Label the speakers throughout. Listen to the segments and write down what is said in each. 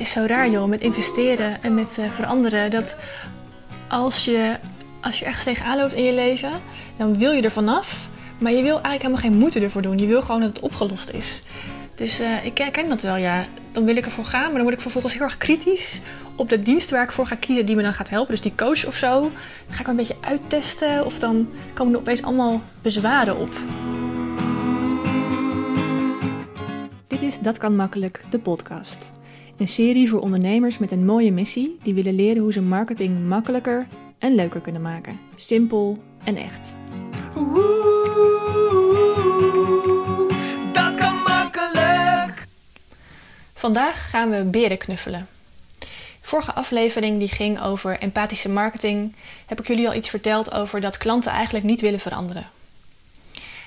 Speaker 1: het is zo raar joh, met investeren en met uh, veranderen. Dat als je, als je ergens tegenaan loopt in je leven, dan wil je er vanaf. Maar je wil eigenlijk helemaal geen moeite ervoor doen. Je wil gewoon dat het opgelost is. Dus uh, ik herken dat wel, ja. Dan wil ik ervoor gaan, maar dan word ik vervolgens heel erg kritisch op de dienst waar ik voor ga kiezen die me dan gaat helpen. Dus die coach of zo. Dan ga ik een beetje uittesten of dan komen er opeens allemaal bezwaren op. Dit is Dat kan makkelijk, de podcast. Een serie voor ondernemers met een mooie missie die willen leren hoe ze marketing makkelijker en leuker kunnen maken. Simpel en echt.
Speaker 2: Dat kan makkelijk.
Speaker 1: Vandaag gaan we beren knuffelen. Vorige aflevering die ging over empathische marketing. Heb ik jullie al iets verteld over dat klanten eigenlijk niet willen veranderen.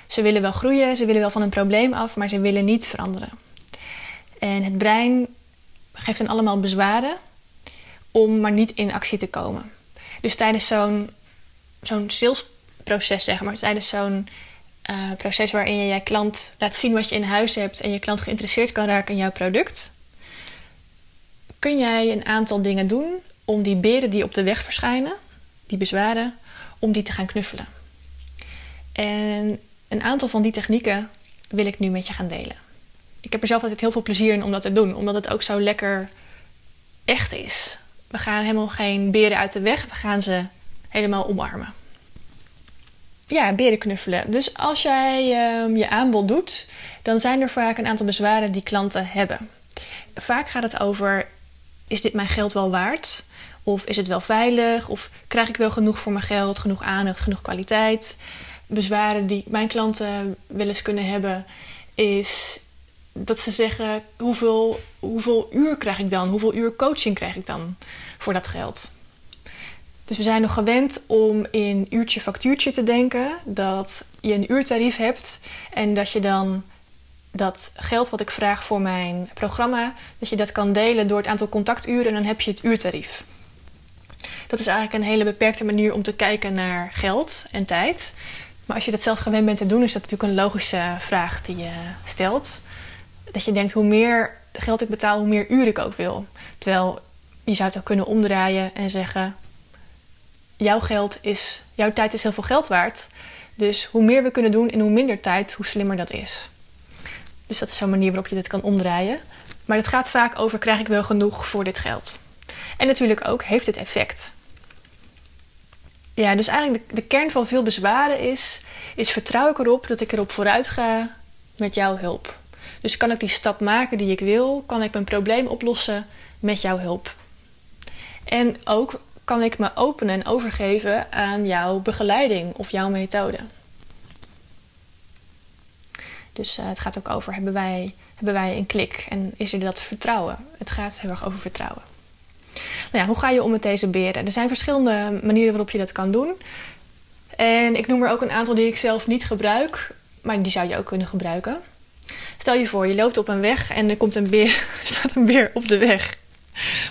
Speaker 1: Ze willen wel groeien, ze willen wel van een probleem af, maar ze willen niet veranderen. En het brein geeft hen allemaal bezwaren om maar niet in actie te komen. Dus tijdens zo'n zo'n salesproces, zeg maar, tijdens zo'n uh, proces waarin je je klant laat zien wat je in huis hebt en je klant geïnteresseerd kan raken in jouw product, kun jij een aantal dingen doen om die beren die op de weg verschijnen, die bezwaren, om die te gaan knuffelen. En een aantal van die technieken wil ik nu met je gaan delen ik heb er zelf altijd heel veel plezier in om dat te doen. Omdat het ook zo lekker echt is. We gaan helemaal geen beren uit de weg. We gaan ze helemaal omarmen. Ja, beren knuffelen. Dus als jij uh, je aanbod doet, dan zijn er vaak een aantal bezwaren die klanten hebben. Vaak gaat het over: is dit mijn geld wel waard? Of is het wel veilig? Of krijg ik wel genoeg voor mijn geld? Genoeg aandacht, genoeg kwaliteit? Bezwaren die mijn klanten wel eens kunnen hebben, is dat ze zeggen: hoeveel, hoeveel uur krijg ik dan? Hoeveel uur coaching krijg ik dan voor dat geld? Dus we zijn nog gewend om in uurtje factuurtje te denken. Dat je een uurtarief hebt en dat je dan dat geld wat ik vraag voor mijn programma, dat je dat kan delen door het aantal contacturen en dan heb je het uurtarief. Dat is eigenlijk een hele beperkte manier om te kijken naar geld en tijd. Maar als je dat zelf gewend bent te doen, is dat natuurlijk een logische vraag die je stelt dat je denkt, hoe meer geld ik betaal, hoe meer uur ik ook wil. Terwijl je zou het ook kunnen omdraaien en zeggen: jouw geld is, jouw tijd is heel veel geld waard. Dus hoe meer we kunnen doen in hoe minder tijd, hoe slimmer dat is. Dus dat is zo'n manier waarop je dit kan omdraaien. Maar het gaat vaak over: krijg ik wel genoeg voor dit geld? En natuurlijk ook, heeft het effect? Ja, dus eigenlijk de, de kern van veel bezwaren is: is vertrouw ik erop dat ik erop vooruit ga met jouw hulp? Dus kan ik die stap maken die ik wil? Kan ik mijn probleem oplossen met jouw hulp? En ook kan ik me openen en overgeven aan jouw begeleiding of jouw methode. Dus uh, het gaat ook over: hebben wij, hebben wij een klik en is er dat vertrouwen? Het gaat heel erg over vertrouwen. Nou ja, hoe ga je om met deze beren? Er zijn verschillende manieren waarop je dat kan doen. En ik noem er ook een aantal die ik zelf niet gebruik, maar die zou je ook kunnen gebruiken. Stel je voor, je loopt op een weg en er komt een beer, staat een beer op de weg.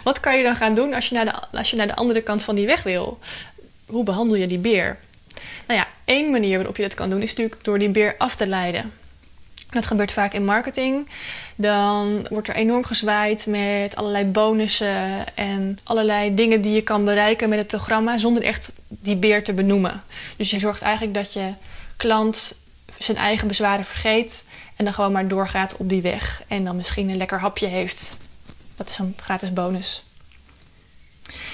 Speaker 1: Wat kan je dan gaan doen als je, naar de, als je naar de andere kant van die weg wil? Hoe behandel je die beer? Nou ja, één manier waarop je dat kan doen is natuurlijk door die beer af te leiden. Dat gebeurt vaak in marketing. Dan wordt er enorm gezwaaid met allerlei bonussen en allerlei dingen die je kan bereiken met het programma zonder echt die beer te benoemen. Dus je zorgt eigenlijk dat je klant zijn eigen bezwaren vergeet en dan gewoon maar doorgaat op die weg. En dan misschien een lekker hapje heeft. Dat is een gratis bonus.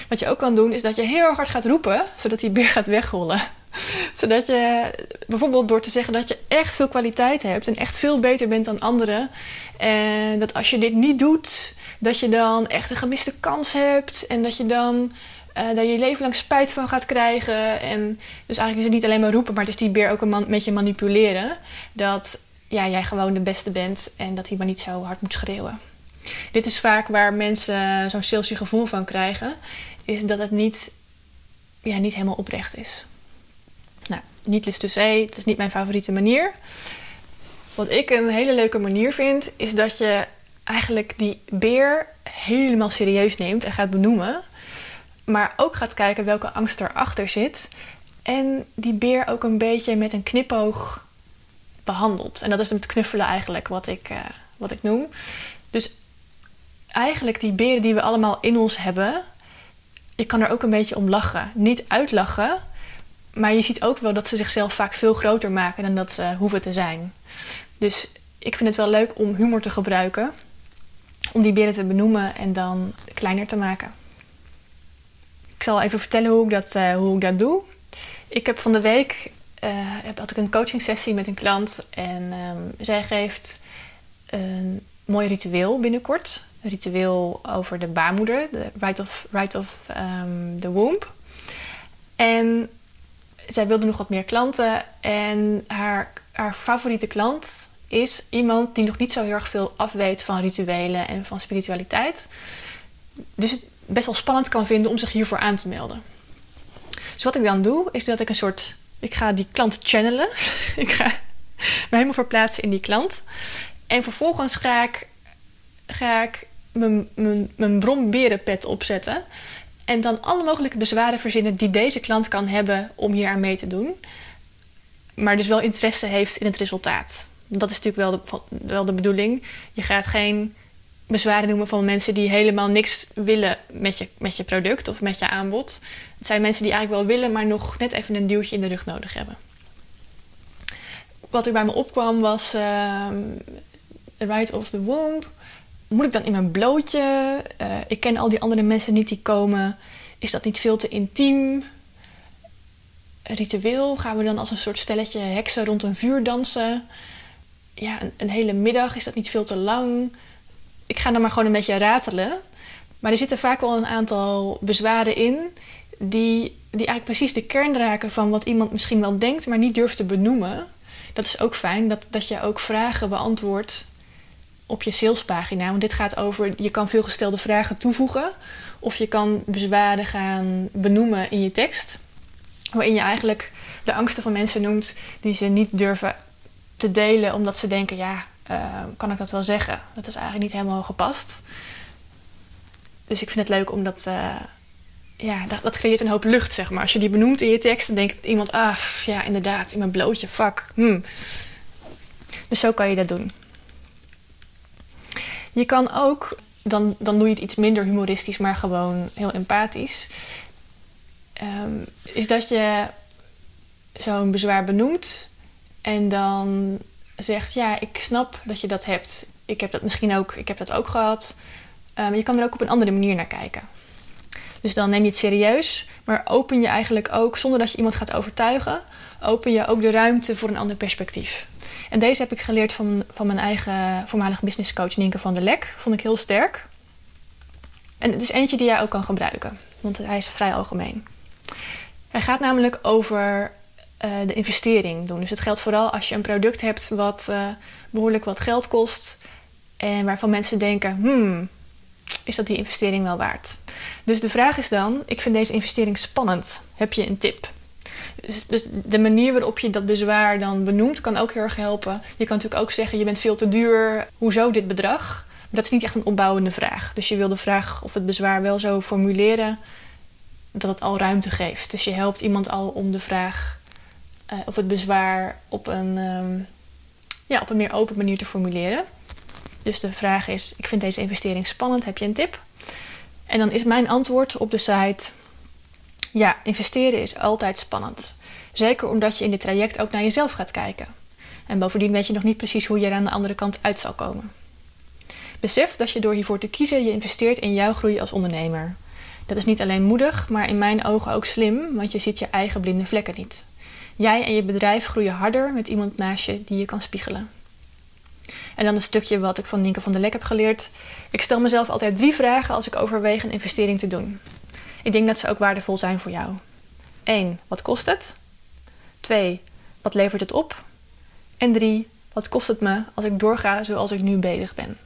Speaker 1: Wat je ook kan doen, is dat je heel hard gaat roepen, zodat die beer gaat wegrollen. zodat je bijvoorbeeld door te zeggen dat je echt veel kwaliteit hebt en echt veel beter bent dan anderen. En dat als je dit niet doet, dat je dan echt een gemiste kans hebt. En dat je dan uh, daar je leven lang spijt van gaat krijgen. En dus eigenlijk is het niet alleen maar roepen, maar het is die beer ook een man, met je manipuleren. Dat ja, jij gewoon de beste bent en dat hij maar niet zo hard moet schreeuwen. Dit is vaak waar mensen zo'n salesy gevoel van krijgen, is dat het niet, ja, niet helemaal oprecht is. Nou, niet list to say, dat is niet mijn favoriete manier. Wat ik een hele leuke manier vind, is dat je eigenlijk die beer helemaal serieus neemt en gaat benoemen. Maar ook gaat kijken welke angst erachter zit. En die beer ook een beetje met een knipoog behandelt. En dat is het knuffelen eigenlijk wat ik, uh, wat ik noem. Dus eigenlijk die beren die we allemaal in ons hebben, je kan er ook een beetje om lachen. Niet uitlachen, maar je ziet ook wel dat ze zichzelf vaak veel groter maken dan dat ze hoeven te zijn. Dus ik vind het wel leuk om humor te gebruiken, om die beren te benoemen en dan kleiner te maken. Ik zal even vertellen hoe ik dat, uh, hoe ik dat doe. Ik heb van de week uh, had ik een coaching sessie met een klant en um, zij geeft een mooi ritueel binnenkort. Een ritueel over de baarmoeder, de right of, right of um, the womb. En zij wilde nog wat meer klanten en haar, haar favoriete klant is iemand die nog niet zo heel erg veel afweet van rituelen en van spiritualiteit. Dus het best wel spannend kan vinden om zich hiervoor aan te melden. Dus wat ik dan doe, is dat ik een soort. Ik ga die klant channelen. ik ga me helemaal verplaatsen in die klant. En vervolgens ga ik, ga ik mijn, mijn, mijn bromberenpet opzetten. En dan alle mogelijke bezwaren verzinnen die deze klant kan hebben om hier aan mee te doen. Maar dus wel interesse heeft in het resultaat. Dat is natuurlijk wel de, wel de bedoeling. Je gaat geen bezwaren noemen van mensen die helemaal niks willen met je, met je product of met je aanbod. Het zijn mensen die eigenlijk wel willen, maar nog net even een duwtje in de rug nodig hebben. Wat er bij me opkwam was uh, The Right of the Womb. Moet ik dan in mijn blootje? Uh, ik ken al die andere mensen niet die komen. Is dat niet veel te intiem? Ritueel gaan we dan als een soort stelletje heksen rond een vuur dansen? Ja, een hele middag is dat niet veel te lang? Ik ga dan maar gewoon een beetje ratelen. Maar er zitten vaak wel een aantal bezwaren in die, die eigenlijk precies de kern raken van wat iemand misschien wel denkt, maar niet durft te benoemen. Dat is ook fijn, dat, dat je ook vragen beantwoordt op je salespagina. Want dit gaat over, je kan veelgestelde vragen toevoegen. Of je kan bezwaren gaan benoemen in je tekst. Waarin je eigenlijk de angsten van mensen noemt die ze niet durven te delen, omdat ze denken, ja, kan ik dat wel zeggen. Dat is eigenlijk niet helemaal gepast. Dus ik vind het leuk om dat. Uh, ja, dat, dat, creëert een hoop lucht, zeg maar. Als je die benoemt in je tekst, dan denkt iemand: ah, ja, inderdaad, in mijn blootje, fuck. Hmm. Dus zo kan je dat doen. Je kan ook, dan, dan doe je het iets minder humoristisch, maar gewoon heel empathisch. Um, is dat je zo'n bezwaar benoemt en dan zegt: Ja, ik snap dat je dat hebt. Ik heb dat misschien ook, ik heb dat ook gehad. Maar ehm, je kan er ook op een andere manier naar kijken. Dus dan neem je het serieus, maar open je eigenlijk ook, zonder dat je iemand gaat overtuigen, open je ook de ruimte voor een ander perspectief. En deze heb ik geleerd van, van mijn eigen voormalige businesscoach Nienke van der Lek. Vond ik heel sterk. En het is eentje die jij ook kan gebruiken, want hij is vrij algemeen. Hij gaat namelijk over uh, de investering doen. Dus het geldt vooral als je een product hebt wat uh, behoorlijk wat geld kost en waarvan mensen denken: hmm, is dat die investering wel waard? Dus de vraag is dan: ik vind deze investering spannend. Heb je een tip? Dus, dus, de manier waarop je dat bezwaar dan benoemt kan ook heel erg helpen. Je kan natuurlijk ook zeggen: je bent veel te duur. Hoezo dit bedrag? Maar dat is niet echt een opbouwende vraag. Dus je wil de vraag of het bezwaar wel zo formuleren dat het al ruimte geeft. Dus je helpt iemand al om de vraag uh, of het bezwaar op een, um, ja, op een meer open manier te formuleren. Dus de vraag is: ik vind deze investering spannend, heb je een tip? En dan is mijn antwoord op de site: ja, investeren is altijd spannend. Zeker omdat je in dit traject ook naar jezelf gaat kijken. En bovendien weet je nog niet precies hoe je er aan de andere kant uit zal komen. Besef dat je door hiervoor te kiezen je investeert in jouw groei als ondernemer. Dat is niet alleen moedig, maar in mijn ogen ook slim, want je ziet je eigen blinde vlekken niet. Jij en je bedrijf groeien harder met iemand naast je die je kan spiegelen. En dan een stukje wat ik van Nienke van der Lek heb geleerd. Ik stel mezelf altijd drie vragen als ik overweeg een investering te doen. Ik denk dat ze ook waardevol zijn voor jou. 1. Wat kost het? 2. Wat levert het op? En 3. Wat kost het me als ik doorga zoals ik nu bezig ben?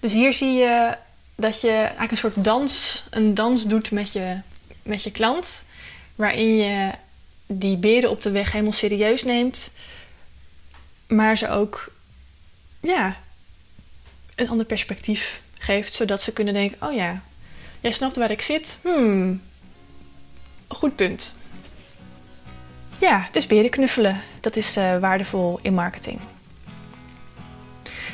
Speaker 1: Dus hier zie je dat je eigenlijk een soort dans, een dans doet met je met je klant, waarin je die beren op de weg helemaal serieus neemt, maar ze ook ja, een ander perspectief geeft, zodat ze kunnen denken: oh ja, jij snapt waar ik zit. Hmm, goed punt. Ja, dus beren knuffelen, dat is uh, waardevol in marketing.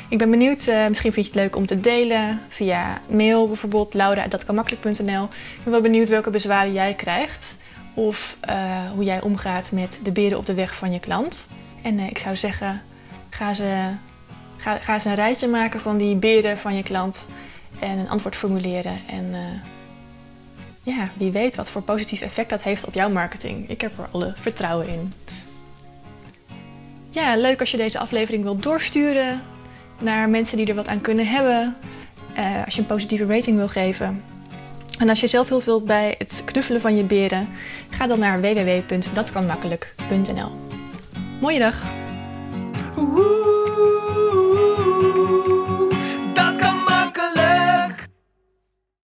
Speaker 1: Ik ben benieuwd, uh, misschien vind je het leuk om te delen via mail bijvoorbeeld, laura.datkanmakkelijk.nl. Ik ben wel benieuwd welke bezwaren jij krijgt of uh, hoe jij omgaat met de beren op de weg van je klant. En uh, ik zou zeggen, ga ze, ga, ga ze een rijtje maken van die beren van je klant en een antwoord formuleren. En ja, wie weet wat voor positief effect dat heeft op jouw marketing. Ik heb er alle vertrouwen in. Ja, leuk als je deze aflevering wilt doorsturen naar mensen die er wat aan kunnen hebben. Uh, als je een positieve rating wil geven. En als je zelf heel veel bij het knuffelen van je beren, ga dan naar www.datkanmakkelijk.nl. Mooie dag!